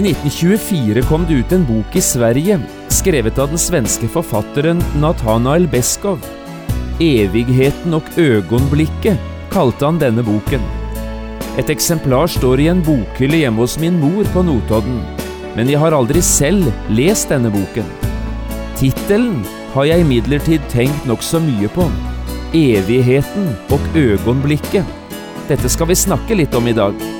I 1924 kom det ut en bok i Sverige, skrevet av den svenske forfatteren Nathanael Beskov. Evigheten og øgonblikket kalte han denne boken. Et eksemplar står i en bokhylle hjemme hos min mor på Notodden, men jeg har aldri selv lest denne boken. Tittelen har jeg imidlertid tenkt nokså mye på. Evigheten og øgonblikket. Dette skal vi snakke litt om i dag.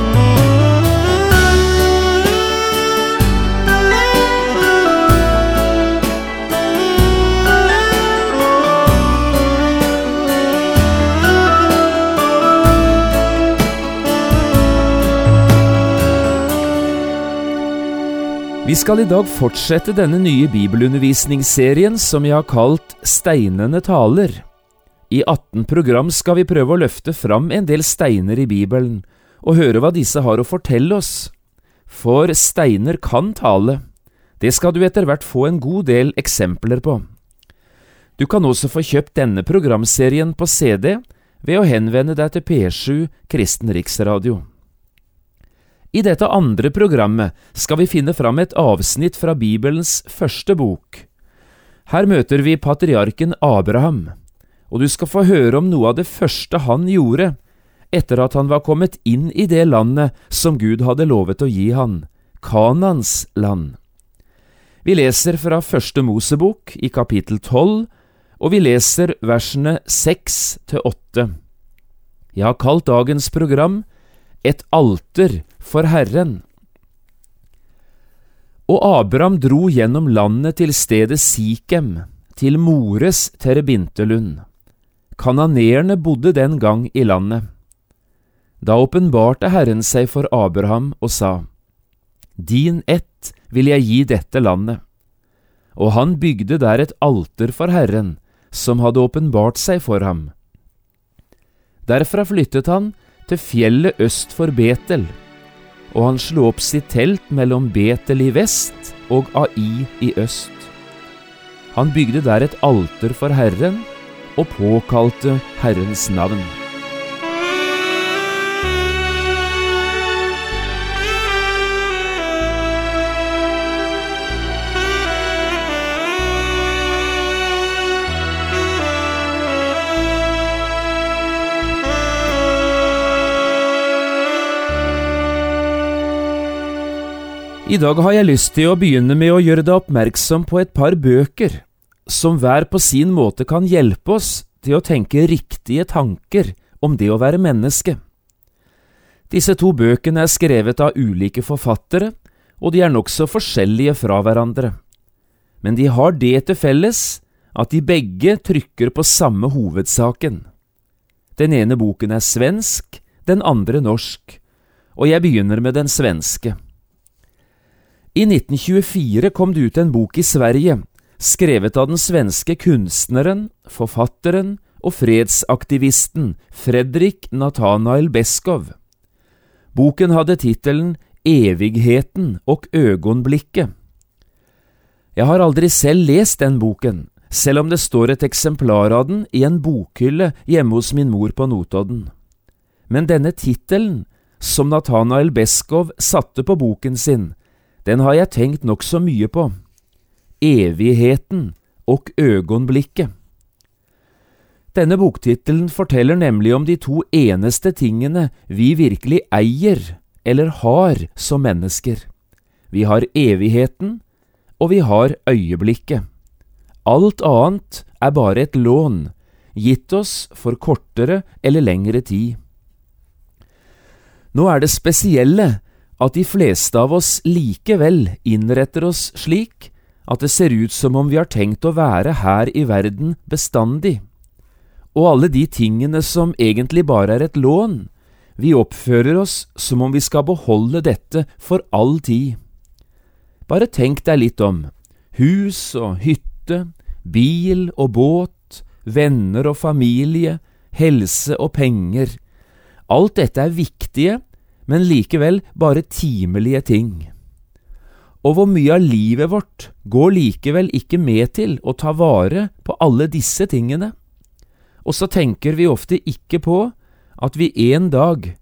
Vi skal i dag fortsette denne nye bibelundervisningsserien som jeg har kalt Steinene taler. I 18 program skal vi prøve å løfte fram en del steiner i Bibelen, og høre hva disse har å fortelle oss. For steiner kan tale. Det skal du etter hvert få en god del eksempler på. Du kan også få kjøpt denne programserien på CD ved å henvende deg til P7 Kristen Riksradio. I dette andre programmet skal vi finne fram et avsnitt fra Bibelens første bok. Her møter vi patriarken Abraham, og du skal få høre om noe av det første han gjorde etter at han var kommet inn i det landet som Gud hadde lovet å gi han, Kanans land. Vi leser fra Første Mosebok i kapittel tolv, og vi leser versene seks til åtte. Jeg har kalt dagens program Et alter for Herren. Og Abraham dro gjennom landet til stedet Sikem, til Mores terebintelund. Kananeerne bodde den gang i landet. Da åpenbarte Herren seg for Abraham og sa, Din ett vil jeg gi dette landet. Og han bygde der et alter for Herren, som hadde åpenbart seg for ham. Derfra flyttet han til fjellet øst for Betel, og han slo opp sitt telt mellom Betel i vest og Ai i øst. Han bygde der et alter for Herren og påkalte Herrens navn. I dag har jeg lyst til å begynne med å gjøre deg oppmerksom på et par bøker som hver på sin måte kan hjelpe oss til å tenke riktige tanker om det å være menneske. Disse to bøkene er skrevet av ulike forfattere, og de er nokså forskjellige fra hverandre. Men de har det til felles at de begge trykker på samme hovedsaken. Den ene boken er svensk, den andre norsk, og jeg begynner med den svenske. I 1924 kom det ut en bok i Sverige, skrevet av den svenske kunstneren, forfatteren og fredsaktivisten Fredrik Nathanael Beskov. Boken hadde tittelen Evigheten og øgonblikket. Jeg har aldri selv lest den boken, selv om det står et eksemplar av den i en bokhylle hjemme hos min mor på Notodden. Men denne tittelen, som Nathanael Beskov satte på boken sin, den har jeg tenkt nokså mye på. Evigheten og øgonblikket. Denne boktittelen forteller nemlig om de to eneste tingene vi virkelig eier eller har som mennesker. Vi har evigheten, og vi har øyeblikket. Alt annet er bare et lån, gitt oss for kortere eller lengre tid. Nå er det spesielle at de fleste av oss likevel innretter oss slik at det ser ut som om vi har tenkt å være her i verden bestandig. Og alle de tingene som egentlig bare er et lån, Vi oppfører oss som om vi skal beholde dette for all tid. Bare tenk deg litt om. Hus og hytte, bil og båt, venner og familie, helse og penger. Alt dette er viktige, men likevel bare timelige ting. Og hvor mye av livet vårt går likevel ikke med til å ta vare på alle disse tingene? Og så tenker vi ofte ikke på at vi en dag,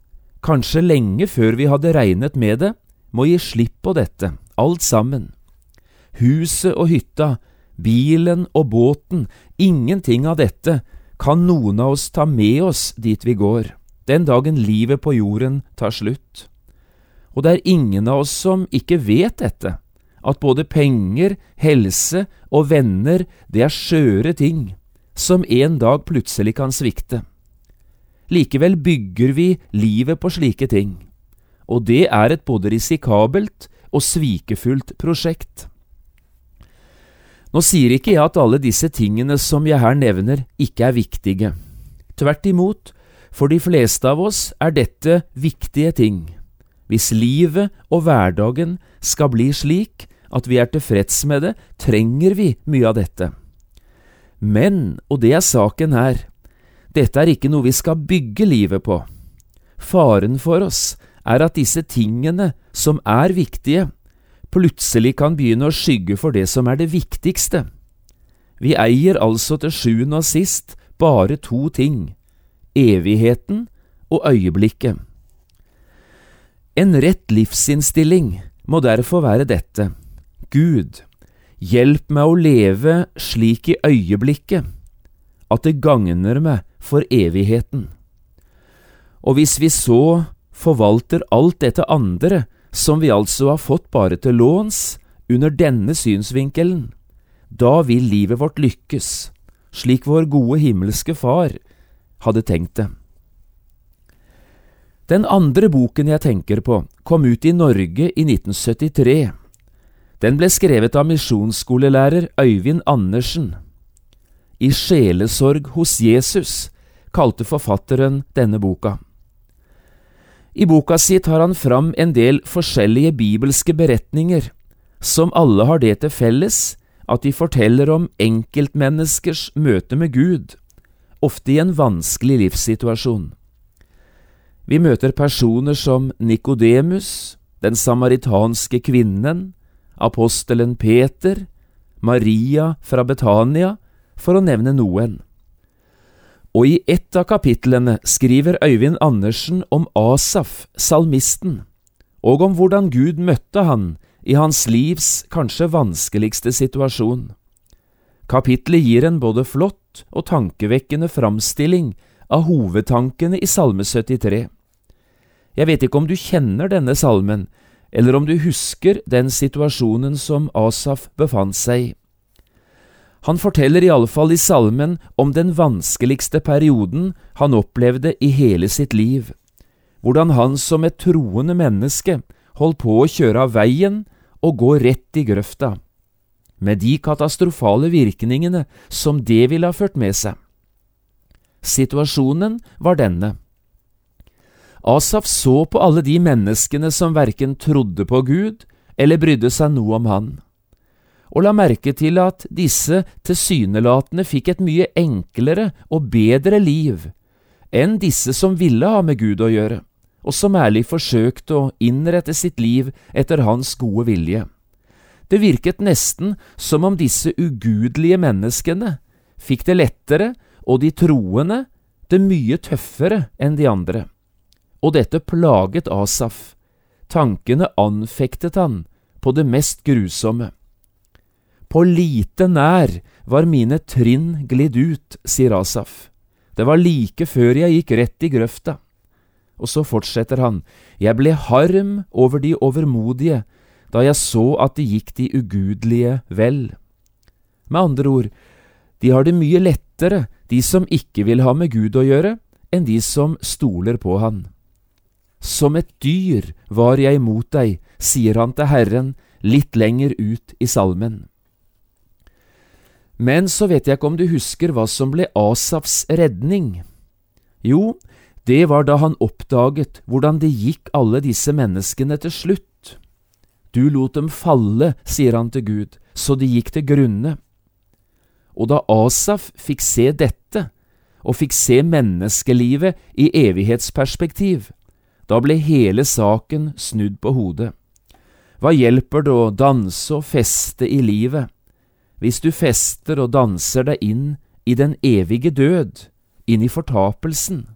kanskje lenge før vi hadde regnet med det, må gi slipp på dette, alt sammen. Huset og hytta, bilen og båten, ingenting av dette kan noen av oss ta med oss dit vi går, den dagen livet på jorden tar slutt. Og det er ingen av oss som ikke vet dette, at både penger, helse og venner, det er skjøre ting, som en dag plutselig kan svikte. Likevel bygger vi livet på slike ting, og det er et både risikabelt og svikefullt prosjekt. Nå sier ikke jeg at alle disse tingene som jeg her nevner, ikke er viktige. Tvert imot, for de fleste av oss er dette viktige ting. Hvis livet og hverdagen skal bli slik at vi er tilfreds med det, trenger vi mye av dette. Men, og det er saken her, dette er ikke noe vi skal bygge livet på. Faren for oss er at disse tingene som er viktige, plutselig kan begynne å skygge for det som er det viktigste. Vi eier altså til sjuende og sist bare to ting, evigheten og øyeblikket. En rett livsinnstilling må derfor være dette. Gud, hjelp meg å leve slik i øyeblikket at det gagner meg for evigheten. Og hvis vi så forvalter alt dette andre, som vi altså har fått bare til låns, under denne synsvinkelen, da vil livet vårt lykkes, slik vår gode himmelske Far hadde tenkt det. Den andre boken jeg tenker på, kom ut i Norge i 1973. Den ble skrevet av misjonsskolelærer Øyvind Andersen. I Sjelesorg hos Jesus kalte forfatteren denne boka. I boka si tar han fram en del forskjellige bibelske beretninger, som alle har det til felles at de forteller om enkeltmenneskers møte med Gud, ofte i en vanskelig livssituasjon. Vi møter personer som Nikodemus, den samaritanske kvinnen, apostelen Peter, Maria fra Betania, for å nevne noen. Og i ett av kapitlene skriver Øyvind Andersen om Asaf, salmisten, og om hvordan Gud møtte han i hans livs kanskje vanskeligste situasjon. Kapitlet gir en både flott og tankevekkende framstilling av hovedtankene i Salme 73. Jeg vet ikke om du kjenner denne salmen, eller om du husker den situasjonen som Asaf befant seg i. Han forteller i alle fall i salmen om den vanskeligste perioden han opplevde i hele sitt liv, hvordan han som et troende menneske holdt på å kjøre av veien og gå rett i grøfta, med de katastrofale virkningene som det ville ha ført med seg. Situasjonen var denne. Asaf så på alle de menneskene som verken trodde på Gud eller brydde seg noe om Han og la merke til at disse tilsynelatende fikk et mye enklere og bedre liv enn disse som ville ha med Gud å gjøre, og som ærlig forsøkte å innrette sitt liv etter Hans gode vilje. Det virket nesten som om disse ugudelige menneskene fikk det lettere, og de troende det mye tøffere enn de andre. Og dette plaget Asaf. Tankene anfektet han på det mest grusomme. På lite nær var mine trinn glidd ut, sier Asaf. Det var like før jeg gikk rett i grøfta. Og så fortsetter han, jeg ble harm over de overmodige da jeg så at det gikk de ugudelige vel. Med andre ord, de har det mye lettere, de som ikke vil ha med Gud å gjøre, enn de som stoler på Han. Som et dyr var jeg mot deg, sier han til Herren litt lenger ut i salmen. Men så vet jeg ikke om du husker hva som ble Asafs redning. Jo, det var da han oppdaget hvordan det gikk alle disse menneskene til slutt. Du lot dem falle, sier han til Gud, så de gikk til grunne. Og da Asaf fikk se dette, og fikk se menneskelivet i evighetsperspektiv, da ble hele saken snudd på hodet. Hva hjelper det å danse og feste i livet, hvis du fester og danser deg inn i den evige død, inn i fortapelsen?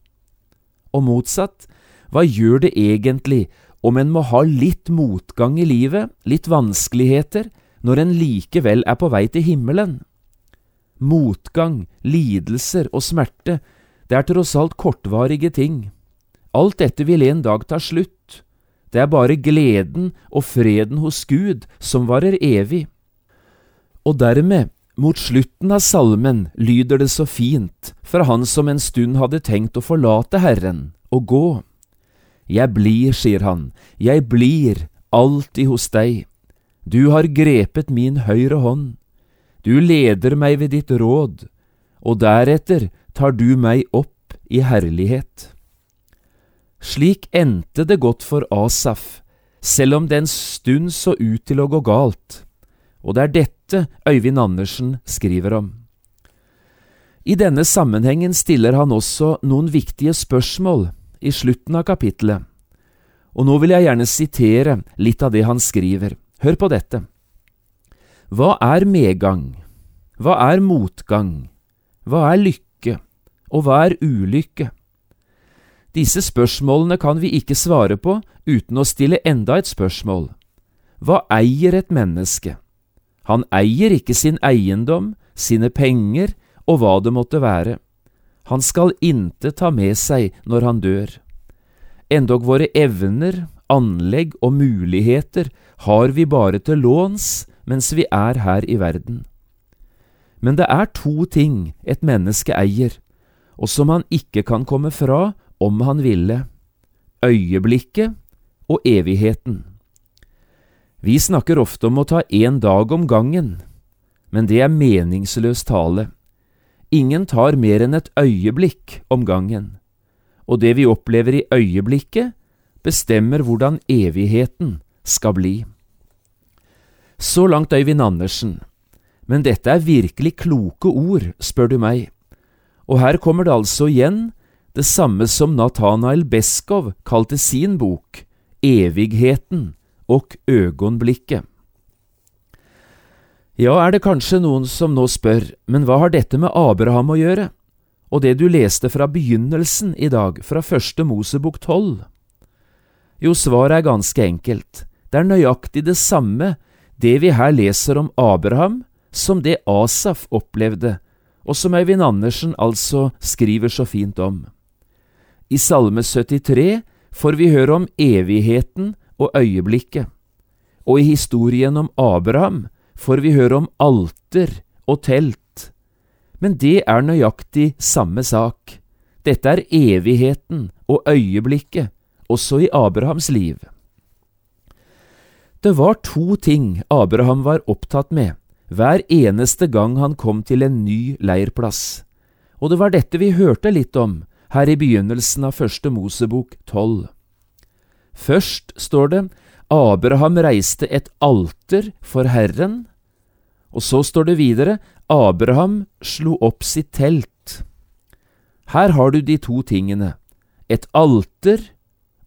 Og motsatt, hva gjør det egentlig om en må ha litt motgang i livet, litt vanskeligheter, når en likevel er på vei til himmelen? Motgang, lidelser og smerte, det er tross alt kortvarige ting. Alt dette vil en dag ta slutt. Det er bare gleden og freden hos Gud som varer evig. Og dermed, mot slutten av salmen, lyder det så fint fra han som en stund hadde tenkt å forlate Herren og gå. Jeg blir, sier han, jeg blir alltid hos deg. Du har grepet min høyre hånd. Du leder meg ved ditt råd, og deretter tar du meg opp i herlighet. Slik endte det godt for Asaf, selv om det en stund så ut til å gå galt og det er dette Øyvind Andersen skriver om. I denne sammenhengen stiller han også noen viktige spørsmål i slutten av kapittelet, og nå vil jeg gjerne sitere litt av det han skriver. Hør på dette. Hva er medgang? Hva er motgang? Hva er lykke? Og hva er ulykke? Disse spørsmålene kan vi ikke svare på uten å stille enda et spørsmål. Hva eier et menneske? Han eier ikke sin eiendom, sine penger og hva det måtte være. Han skal intet ta med seg når han dør. Endog våre evner, anlegg og muligheter har vi bare til låns mens vi er her i verden. Men det er to ting et menneske eier, og som han ikke kan komme fra om han ville – øyeblikket og evigheten. Vi snakker ofte om å ta én dag om gangen, men det er meningsløs tale. Ingen tar mer enn et øyeblikk om gangen, og det vi opplever i øyeblikket, bestemmer hvordan evigheten skal bli. Så langt Øyvind Andersen, men dette er virkelig kloke ord, spør du meg, og her kommer det altså igjen det samme som Natanael Beskov kalte sin bok, Evigheten og øgonblikket. Ja, er det kanskje noen som nå spør, men hva har dette med Abraham å gjøre, og det du leste fra begynnelsen i dag, fra første Mosebok tolv? Jo, svaret er ganske enkelt, det er nøyaktig det samme, det vi her leser om Abraham, som det Asaf opplevde, og som Øyvind Andersen altså skriver så fint om. I Salme 73 får vi høre om evigheten og øyeblikket. Og i historien om Abraham får vi høre om alter og telt. Men det er nøyaktig samme sak. Dette er evigheten og øyeblikket, også i Abrahams liv. Det var to ting Abraham var opptatt med hver eneste gang han kom til en ny leirplass, og det var dette vi hørte litt om her i begynnelsen av første Mosebok tolv. Først står det Abraham reiste et alter for Herren, og så står det videre Abraham slo opp sitt telt. Her har du de to tingene, et alter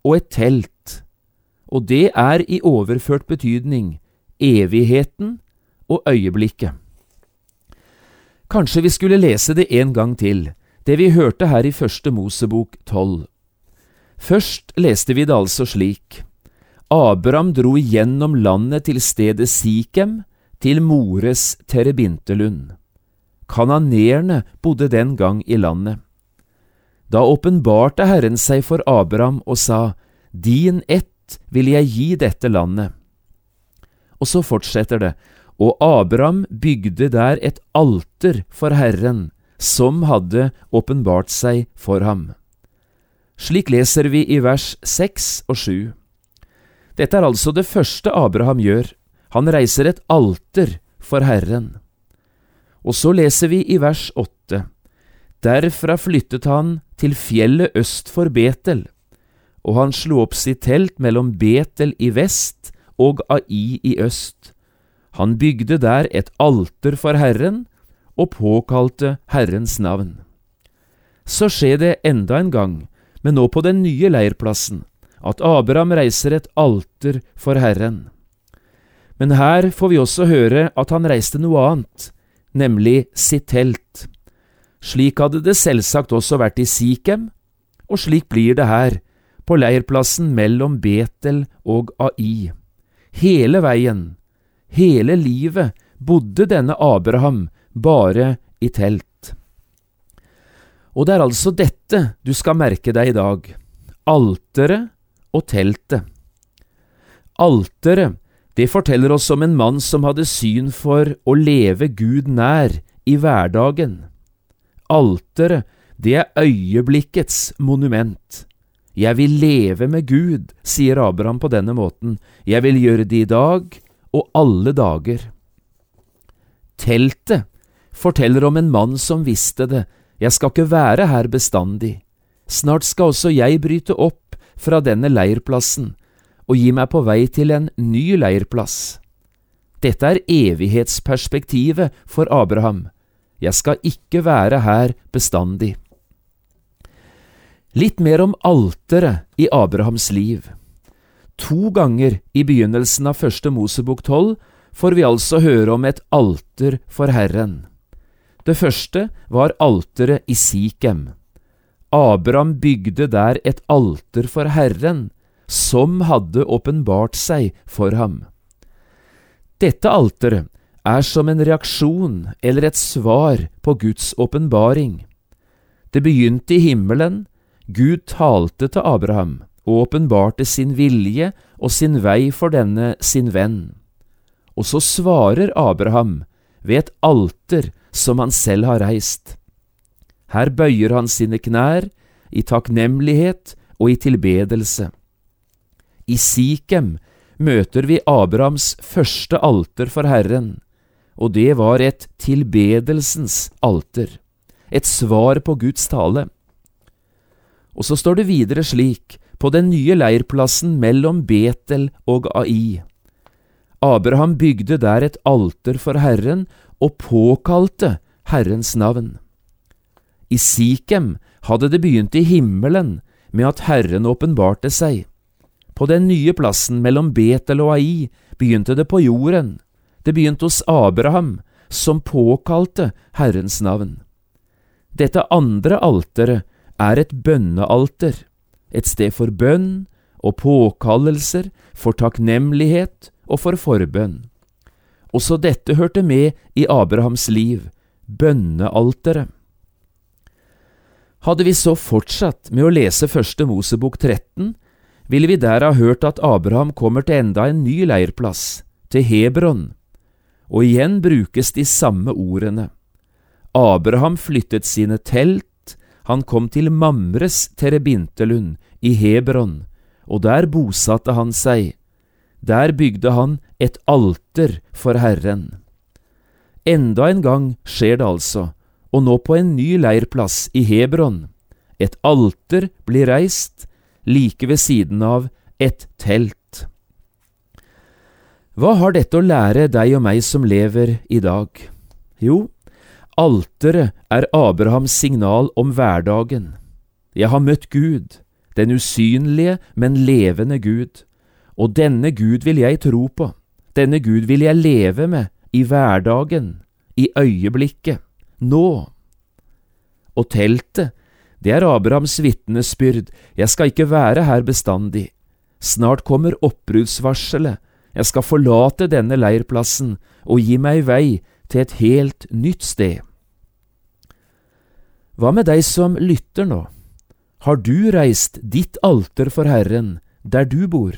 og et telt, og det er i overført betydning evigheten og øyeblikket. Kanskje vi skulle lese det en gang til, det vi hørte her i Første Mosebok tolv. Først leste vi det altså slik. Abraham dro gjennom landet til stedet Sikhem, til Mores terebintelund. Kananerne bodde den gang i landet. Da åpenbarte Herren seg for Abraham og sa, Din ett vil jeg gi dette landet. Og så fortsetter det, og Abraham bygde der et alter for Herren, som hadde åpenbart seg for ham. Slik leser vi i vers seks og sju. Dette er altså det første Abraham gjør, han reiser et alter for Herren. Og så leser vi i vers åtte. Derfra flyttet han til fjellet øst for Betel, og han slo opp sitt telt mellom Betel i vest og Ai i øst. Han bygde der et alter for Herren og påkalte Herrens navn. Så skjer det enda en gang, men nå på den nye leirplassen, at Abraham reiser et alter for Herren. Men her får vi også høre at han reiste noe annet, nemlig sitt telt. Slik hadde det selvsagt også vært i Sikhem, og slik blir det her, på leirplassen mellom Betel og Ai. Hele veien, hele livet, bodde denne Abraham bare i telt. Og det er altså dette du skal merke deg i dag, alteret og teltet. Alteret, det forteller oss om en mann som hadde syn for å leve Gud nær i hverdagen. Alteret, det er øyeblikkets monument. Jeg vil leve med Gud, sier Abraham på denne måten, jeg vil gjøre det i dag og alle dager. Teltet forteller om en mann som visste det, jeg skal ikke være her bestandig, snart skal også jeg bryte opp fra denne leirplassen og gi meg på vei til en ny leirplass. Dette er evighetsperspektivet for Abraham. Jeg skal ikke være her bestandig. Litt mer om alteret i Abrahams liv. To ganger i begynnelsen av første Mosebok tolv får vi altså høre om et alter for Herren. Det første var alteret i Sikhem. Abraham bygde der et alter for Herren, som hadde åpenbart seg for ham. Dette alteret er som en reaksjon eller et svar på Guds åpenbaring. Det begynte i himmelen, Gud talte til Abraham og åpenbarte sin vilje og sin vei for denne sin venn. Og så svarer Abraham ved et alter som han selv har reist. Her bøyer han sine knær i takknemlighet og i tilbedelse. I Sikhem møter vi Abrahams første alter for Herren, og det var et tilbedelsens alter, et svar på Guds tale. Og så står det videre slik, på den nye leirplassen mellom Betel og Ai. Abraham bygde der et alter for Herren og påkalte Herrens navn. I Sikhem hadde det begynt i himmelen med at Herren åpenbarte seg. På den nye plassen mellom Betel og Ai begynte det på jorden, det begynte hos Abraham, som påkalte Herrens navn. Dette andre alteret er et bønnealter, et sted for bønn og påkallelser, for takknemlighet og for forbønn. Også dette hørte med i Abrahams liv, bønnealteret. Hadde vi så fortsatt med å lese Første Mosebok 13, ville vi der ha hørt at Abraham kommer til enda en ny leirplass, til Hebron, og igjen brukes de samme ordene. Abraham flyttet sine telt, han kom til Mamres terebintelund i Hebron, og der bosatte han seg. Der bygde han et alter for Herren. Enda en gang skjer det altså, og nå på en ny leirplass i Hebron. Et alter blir reist, like ved siden av et telt. Hva har dette å lære deg og meg som lever i dag? Jo, alteret er Abrahams signal om hverdagen. Jeg har møtt Gud, den usynlige, men levende Gud, og denne Gud vil jeg tro på, denne Gud vil jeg leve med i hverdagen, i øyeblikket, nå. Og teltet, det er Abrahams vitnesbyrd, jeg skal ikke være her bestandig. Snart kommer oppbruddsvarselet, jeg skal forlate denne leirplassen og gi meg vei til et helt nytt sted. Hva med deg som lytter nå? Har du reist ditt alter for Herren der du bor?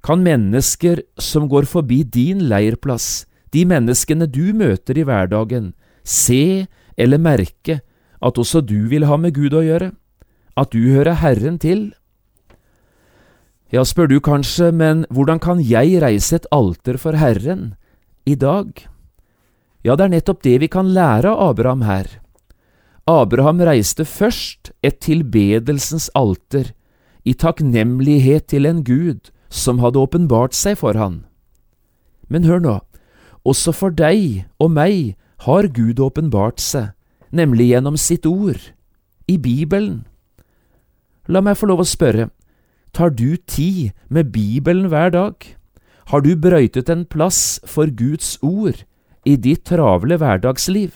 Kan mennesker som går forbi din leirplass, de menneskene du møter i hverdagen, se eller merke at også du vil ha med Gud å gjøre, at du hører Herren til? Ja, spør du kanskje, men hvordan kan jeg reise et alter for Herren i dag? Ja, det er nettopp det vi kan lære av Abraham her. Abraham reiste først et tilbedelsens alter, i takknemlighet til en Gud som hadde åpenbart seg for han. Men hør nå, også for deg og meg har Gud åpenbart seg, nemlig gjennom sitt ord, i Bibelen. La meg få lov å spørre, tar du tid med Bibelen hver dag? Har du brøytet en plass for Guds ord i ditt travle hverdagsliv?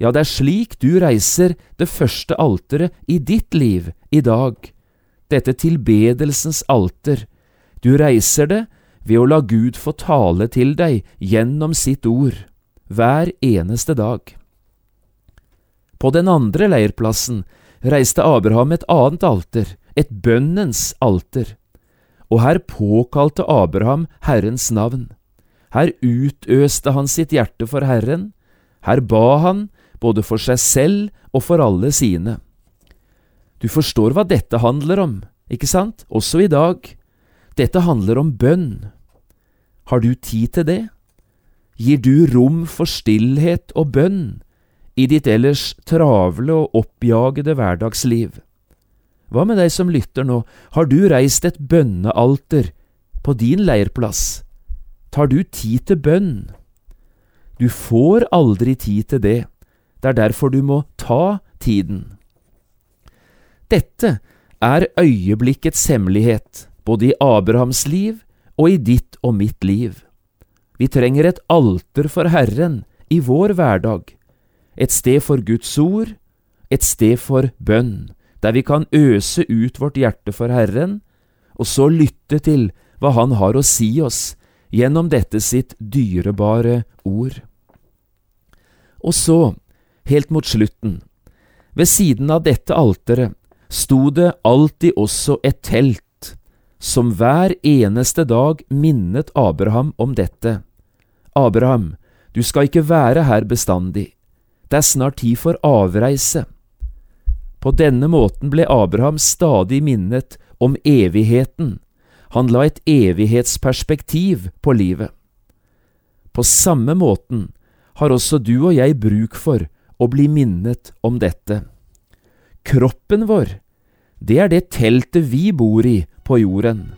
Ja, det er slik du reiser det første alteret i ditt liv i dag, dette tilbedelsens alter. Du reiser det ved å la Gud få tale til deg gjennom sitt ord, hver eneste dag. På den andre leirplassen reiste Abraham et annet alter, et bønnens alter, og her påkalte Abraham Herrens navn. Her utøste han sitt hjerte for Herren, her ba han både for seg selv og for alle sine. Du forstår hva dette handler om, ikke sant, også i dag. Dette handler om bønn. Har du tid til det? Gir du rom for stillhet og bønn i ditt ellers travle og oppjagede hverdagsliv? Hva med deg som lytter nå, har du reist et bønnealter på din leirplass? Tar du tid til bønn? Du får aldri tid til det, det er derfor du må ta tiden. Dette er øyeblikkets hemmelighet, både i Abrahams liv og i ditt og mitt liv. Vi trenger et alter for Herren i vår hverdag, et sted for Guds ord, et sted for bønn, der vi kan øse ut vårt hjerte for Herren, og så lytte til hva Han har å si oss gjennom dette sitt dyrebare ord. Og så helt mot slutten. Ved siden av dette alteret sto det alltid også et telt, som hver eneste dag minnet Abraham om dette. Abraham, du skal ikke være her bestandig, det er snart tid for avreise. På denne måten ble Abraham stadig minnet om evigheten, han la et evighetsperspektiv på livet. På samme måten har også du og jeg bruk for å bli minnet om dette. Kroppen vår, det er det teltet vi bor i på jorden.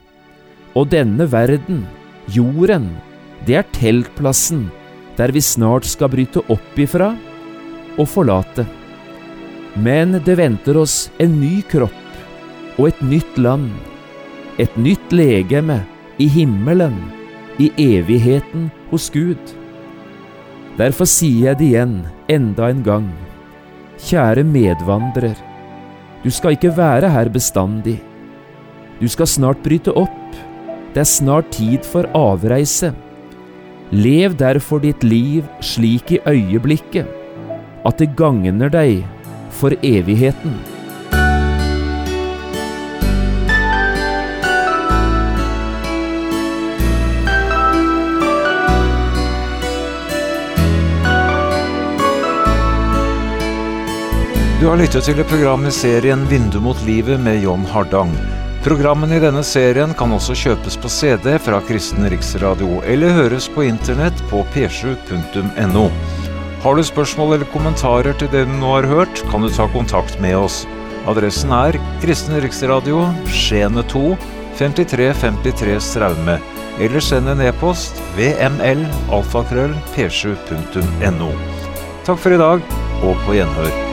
Og denne verden, jorden, det er teltplassen der vi snart skal bryte opp ifra og forlate. Men det venter oss en ny kropp og et nytt land, et nytt legeme i himmelen, i evigheten hos Gud. Derfor sier jeg det igjen, enda en gang. Kjære medvandrer, du skal ikke være her bestandig. Du skal snart bryte opp. Det er snart tid for avreise. Lev derfor ditt liv slik i øyeblikket, at det gagner deg for evigheten. Du har lyttet til et program i serien Vindu mot livet med John Hardang. Programmene i denne serien kan også kjøpes på CD fra Kristen Riksradio, eller høres på internett på p7.no. Har du spørsmål eller kommentarer til det du nå har hørt, kan du ta kontakt med oss. Adressen er Kristen Riksradio, Skiene 2, 5353 Straume. Eller send en e-post vml alfakrøll p7.no. Takk for i dag, og på gjenhør.